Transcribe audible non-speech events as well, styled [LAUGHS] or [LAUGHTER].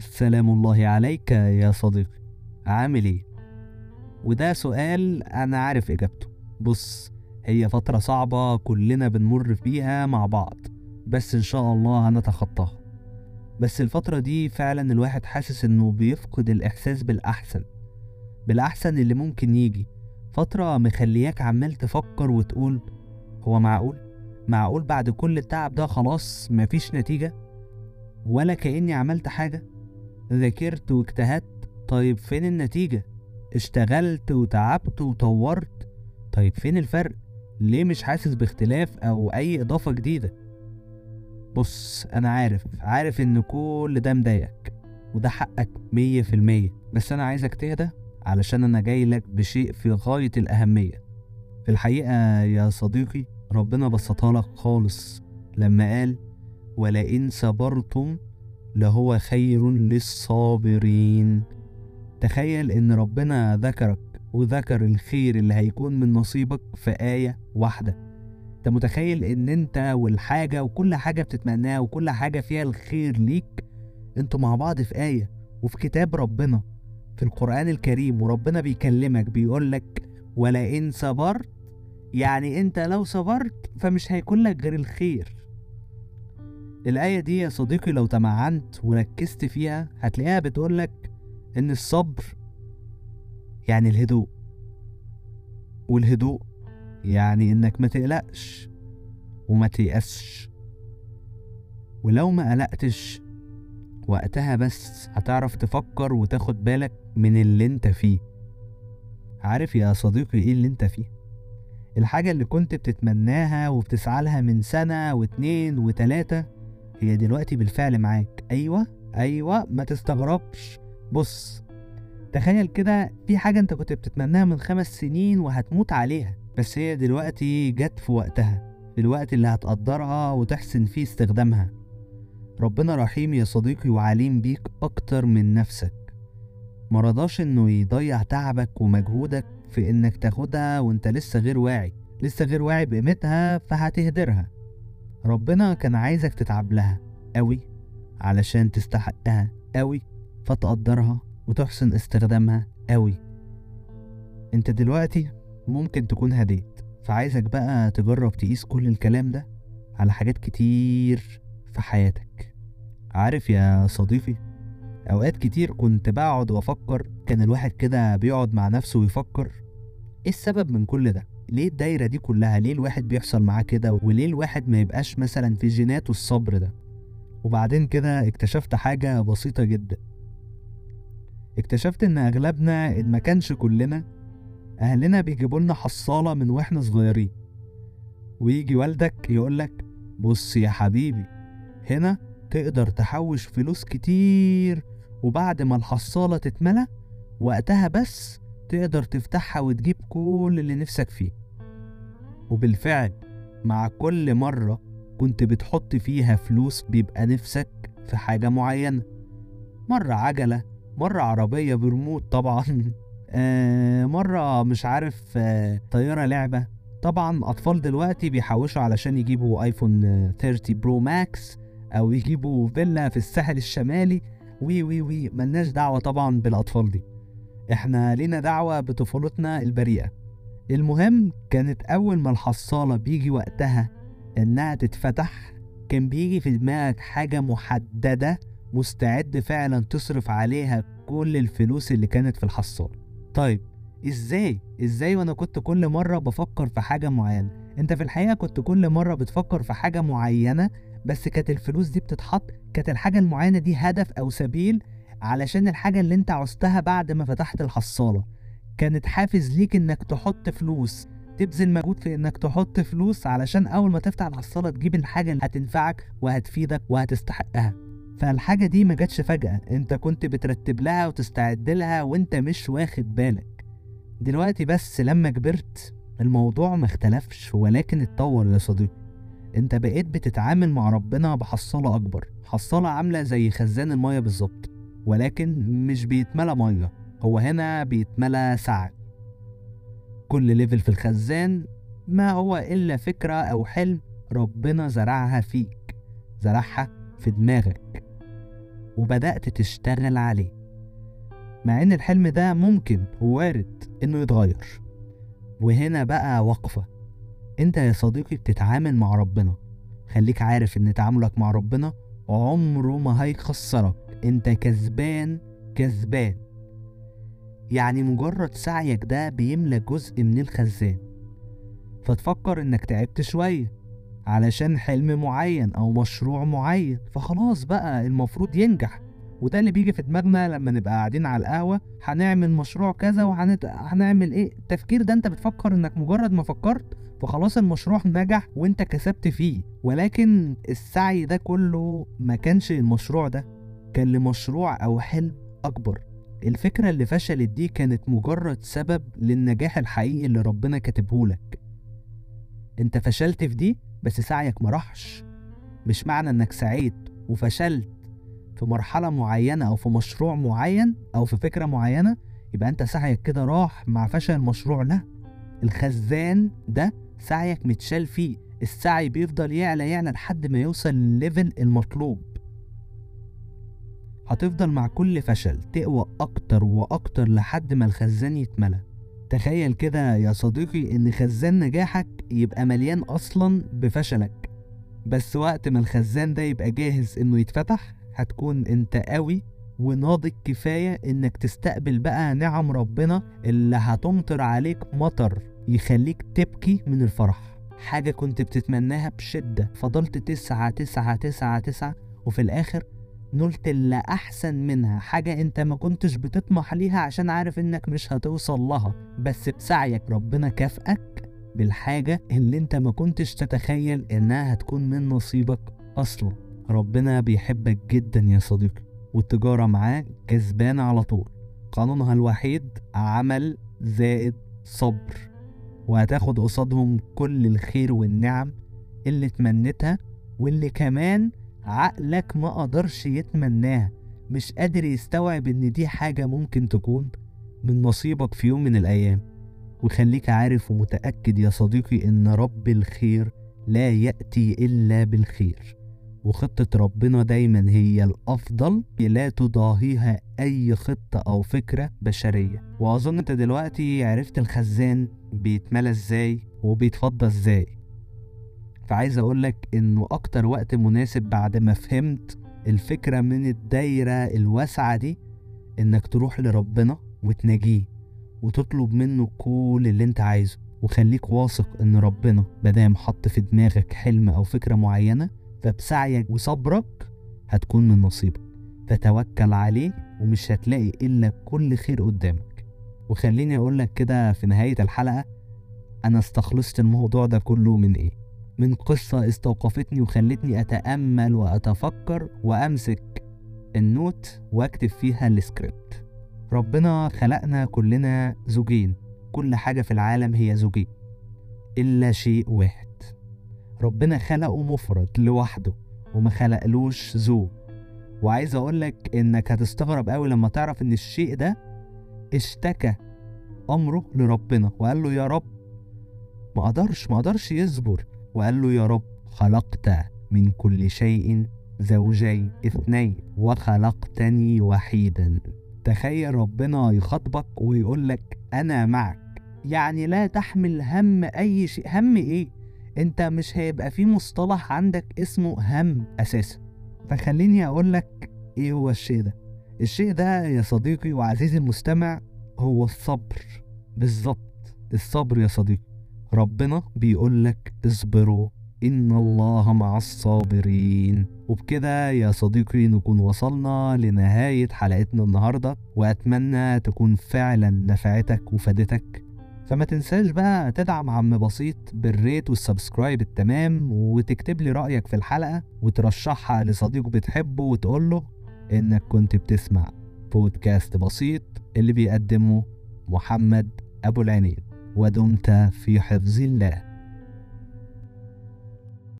سلام الله عليك يا صديقي. عامل إيه؟ وده سؤال أنا عارف إجابته. بص هي فترة صعبة كلنا بنمر فيها مع بعض بس إن شاء الله هنتخطاها. بس الفترة دي فعلا الواحد حاسس إنه بيفقد الإحساس بالأحسن بالأحسن اللي ممكن يجي. فترة مخلياك عمال تفكر وتقول هو معقول؟ معقول بعد كل التعب ده خلاص مفيش نتيجة؟ ولا كأني عملت حاجة؟ ذاكرت واجتهدت. طيب فين النتيجة؟ اشتغلت وتعبت وطورت. طيب فين الفرق؟ ليه مش حاسس باختلاف أو أي إضافة جديدة؟ بص أنا عارف عارف إن كل ده مضايقك وده حقك مية في المية. بس أنا عايزك تهدى علشان أنا جاي لك بشيء في غاية الأهمية. في الحقيقة يا صديقي ربنا بسطها لك خالص. لما قال ولئن صبرتم لهو خير للصابرين. تخيل إن ربنا ذكرك وذكر الخير اللي هيكون من نصيبك في آية واحدة. أنت متخيل إن أنت والحاجة وكل حاجة بتتمناها وكل حاجة فيها الخير ليك؟ أنتوا مع بعض في آية وفي كتاب ربنا في القرآن الكريم وربنا بيكلمك بيقولك ولئن صبرت يعني أنت لو صبرت فمش هيكون لك غير الخير. الآية دي يا صديقي لو تمعنت وركزت فيها هتلاقيها بتقولك إن الصبر يعني الهدوء والهدوء يعني إنك ما تقلقش وما تيأسش. ولو ما قلقتش وقتها بس هتعرف تفكر وتاخد بالك من اللي أنت فيه. عارف يا صديقي إيه اللي أنت فيه؟ الحاجة اللي كنت بتتمناها وبتسعى لها من سنة واتنين وتلاتة هي دلوقتي بالفعل معاك. أيوة أيوة ما تستغربش. بص تخيل كده في حاجة أنت كنت بتتمناها من خمس سنين وهتموت عليها بس هي دلوقتي جت في وقتها في الوقت اللي هتقدرها وتحسن فيه استخدامها. ربنا رحيم يا صديقي وعليم بيك أكتر من نفسك. مرضاش إنه يضيع تعبك ومجهودك في إنك تاخدها وأنت لسه غير واعي. لسه غير واعي بقيمتها فهتهدرها. ربنا كان عايزك تتعب لها قوي علشان تستحقها قوي فتقدرها وتحسن استخدامها قوي. انت دلوقتي ممكن تكون هديت فعايزك بقى تجرب تقيس كل الكلام ده على حاجات كتير في حياتك. عارف يا صديقي أوقات كتير كنت بقعد وأفكر كان الواحد كده بيقعد مع نفسه ويفكر إيه السبب من كل ده؟ ليه الدايرة دي كلها؟ ليه الواحد بيحصل معاه كده؟ وليه الواحد ما يبقاش مثلا في جيناته الصبر ده؟ وبعدين كده اكتشفت حاجة بسيطة جدا. اكتشفت إن أغلبنا إن ما كانش كلنا أهلنا بيجيبوا لنا حصالة من وإحنا صغيرين. ويجي والدك يقولك بص يا حبيبي هنا تقدر تحوش فلوس كتير وبعد ما الحصالة تتملى وقتها بس تقدر تفتحها وتجيب كل اللي نفسك فيه. وبالفعل مع كل مرة كنت بتحط فيها فلوس بيبقى نفسك في حاجة معينة. مرة عجلة مرة عربية برموت طبعا. [LAUGHS] آه مرة مش عارف آه طيارة لعبة. طبعا أطفال دلوقتي بيحوشوا علشان يجيبوا آيفون 30 Pro Max أو يجيبوا فيلا في الساحل الشمالي. وي وي وي ملناش دعوة طبعا بالأطفال دي. إحنا لينا دعوة بطفولتنا البريئة. المهم كانت أول ما الحصالة بيجي وقتها إنها تتفتح كان بيجي في دماغك حاجة محددة مستعد فعلا تصرف عليها كل الفلوس اللي كانت في الحصالة. طيب إزاي؟ إزاي وأنا كنت كل مرة بفكر في حاجة معينة؟ أنت في الحقيقة كنت كل مرة بتفكر في حاجة معينة بس كانت الفلوس دي بتتحط كانت الحاجة المعينة دي هدف أو سبيل علشان الحاجة اللي أنت عوزتها بعد ما فتحت الحصالة. كانت حافز ليك إنك تحط فلوس تبذل مجهود في إنك تحط فلوس علشان أول ما تفتح الحصالة تجيب الحاجة اللي هتنفعك وهتفيدك وهتستحقها. فالحاجة دي ما جاتش فجأة أنت كنت بترتب لها وتستعد لها وأنت مش واخد بالك. دلوقتي بس لما كبرت الموضوع ما اختلفش ولكن اتطور يا صديقي. أنت بقيت بتتعامل مع ربنا بحصالة أكبر حصالة عاملة زي خزان المية بالظبط ولكن مش بيتملى مية. هو هنا بيتملى سعي كل ليفل في الخزان ما هو إلا فكرة أو حلم ربنا زرعها فيك زرعها في دماغك وبدأت تشتغل عليه. مع إن الحلم ده ممكن ووارد إنه يتغير. وهنا بقى وقفة. أنت يا صديقي بتتعامل مع ربنا. خليك عارف إن تعاملك مع ربنا عمره ما هيخسرك. أنت كسبان كسبان. يعني مجرد سعيك ده بيملى جزء من الخزان. فتفكر إنك تعبت شوية علشان حلم معين أو مشروع معين فخلاص بقى المفروض ينجح. وده اللي بيجي في دماغنا لما نبقى قاعدين على القهوة هنعمل مشروع كذا وهنعمل إيه؟ التفكير ده أنت بتفكر إنك مجرد ما فكرت فخلاص المشروع نجح وأنت كسبت فيه. ولكن السعي ده كله ما كانش المشروع ده كان لمشروع أو حلم أكبر. الفكرة اللي فشلت دي كانت مجرد سبب للنجاح الحقيقي اللي ربنا كاتبهولك انت فشلت في دي بس سعيك ما راحش. مش معنى انك سعيت وفشلت في مرحلة معينة أو في مشروع معين أو في فكرة معينة يبقى انت سعيك كده راح مع فشل المشروع لا الخزان ده سعيك متشال فيه. السعي بيفضل يعلى يعلى لحد ما يوصل للليفل المطلوب. هتفضل مع كل فشل تقوى أكتر وأكتر لحد ما الخزان يتملى. تخيل كده يا صديقي إن خزان نجاحك يبقى مليان أصلا بفشلك. بس وقت ما الخزان ده يبقى جاهز إنه يتفتح هتكون أنت قوي وناضج كفاية إنك تستقبل بقى نعم ربنا اللي هتمطر عليك مطر يخليك تبكي من الفرح. حاجة كنت بتتمناها بشدة فضلت تسعة تسعة تسعة تسعة وفي الآخر نلت اللي أحسن منها حاجة أنت ما كنتش بتطمح ليها عشان عارف إنك مش هتوصل لها. بس بسعيك ربنا كافئك بالحاجة اللي أنت ما كنتش تتخيل إنها هتكون من نصيبك أصلا. ربنا بيحبك جدا يا صديقي والتجارة معاه كسبانة على طول. قانونها الوحيد عمل زائد صبر وهتاخد قصادهم كل الخير والنعم اللي تمنتها واللي كمان عقلك ما قدرش يتمناها مش قادر يستوعب إن دي حاجة ممكن تكون من نصيبك في يوم من الأيام. وخليك عارف ومتأكد يا صديقي إن رب الخير لا يأتي إلا بالخير. وخطة ربنا دايما هي الأفضل لا تضاهيها أي خطة أو فكرة بشرية. وأظن أنت دلوقتي عرفت الخزان بيتملى إزاي وبيتفضى إزاي. فعايز أقولك إنه أكتر وقت مناسب بعد ما فهمت الفكرة من الدايرة الواسعة دي إنك تروح لربنا وتناجيه وتطلب منه كل اللي أنت عايزه. وخليك واثق إن ربنا مادام حط في دماغك حلم أو فكرة معينة فبسعيك وصبرك هتكون من نصيبك. فتوكل عليه ومش هتلاقي إلا كل خير قدامك. وخليني أقولك كده في نهاية الحلقة أنا استخلصت الموضوع ده كله من إيه؟ من قصة استوقفتني وخلتني أتأمل وأتفكر وأمسك النوت وأكتب فيها السكريبت. ربنا خلقنا كلنا زوجين. كل حاجة في العالم هي زوجين. إلا شيء واحد. ربنا خلقه مفرد لوحده وما خلقلوش زوج وعايز أقولك إنك هتستغرب قوي لما تعرف إن الشيء ده اشتكى أمره لربنا وقال له يا رب ما قدرش ما قدرش يصبر. وقال له يا رب خلقت من كل شيء زوجين اثنين وخلقتني وحيدا. تخيل ربنا يخاطبك ويقولك أنا معك. يعني لا تحمل هم أي شيء. هم إيه؟ أنت مش هيبقى في مصطلح عندك اسمه هم أساسا. فخليني اقولك إيه هو الشيء ده. الشيء ده يا صديقي وعزيزي المستمع هو الصبر. بالظبط الصبر يا صديقي. ربنا بيقولك اصبروا إن الله مع الصابرين. وبكده يا صديقي نكون وصلنا لنهاية حلقتنا النهاردة وأتمنى تكون فعلا نفعتك وفادتك. فما تنساش بقى تدعم عم بسيط بال rate وال subscribe التمام وتكتب لي رأيك في الحلقة وترشحها لصديق بتحبه وتقوله إنك كنت بتسمع بودكاست بسيط اللي بيقدمه محمد أبو العينين ودمت في حفظ الله.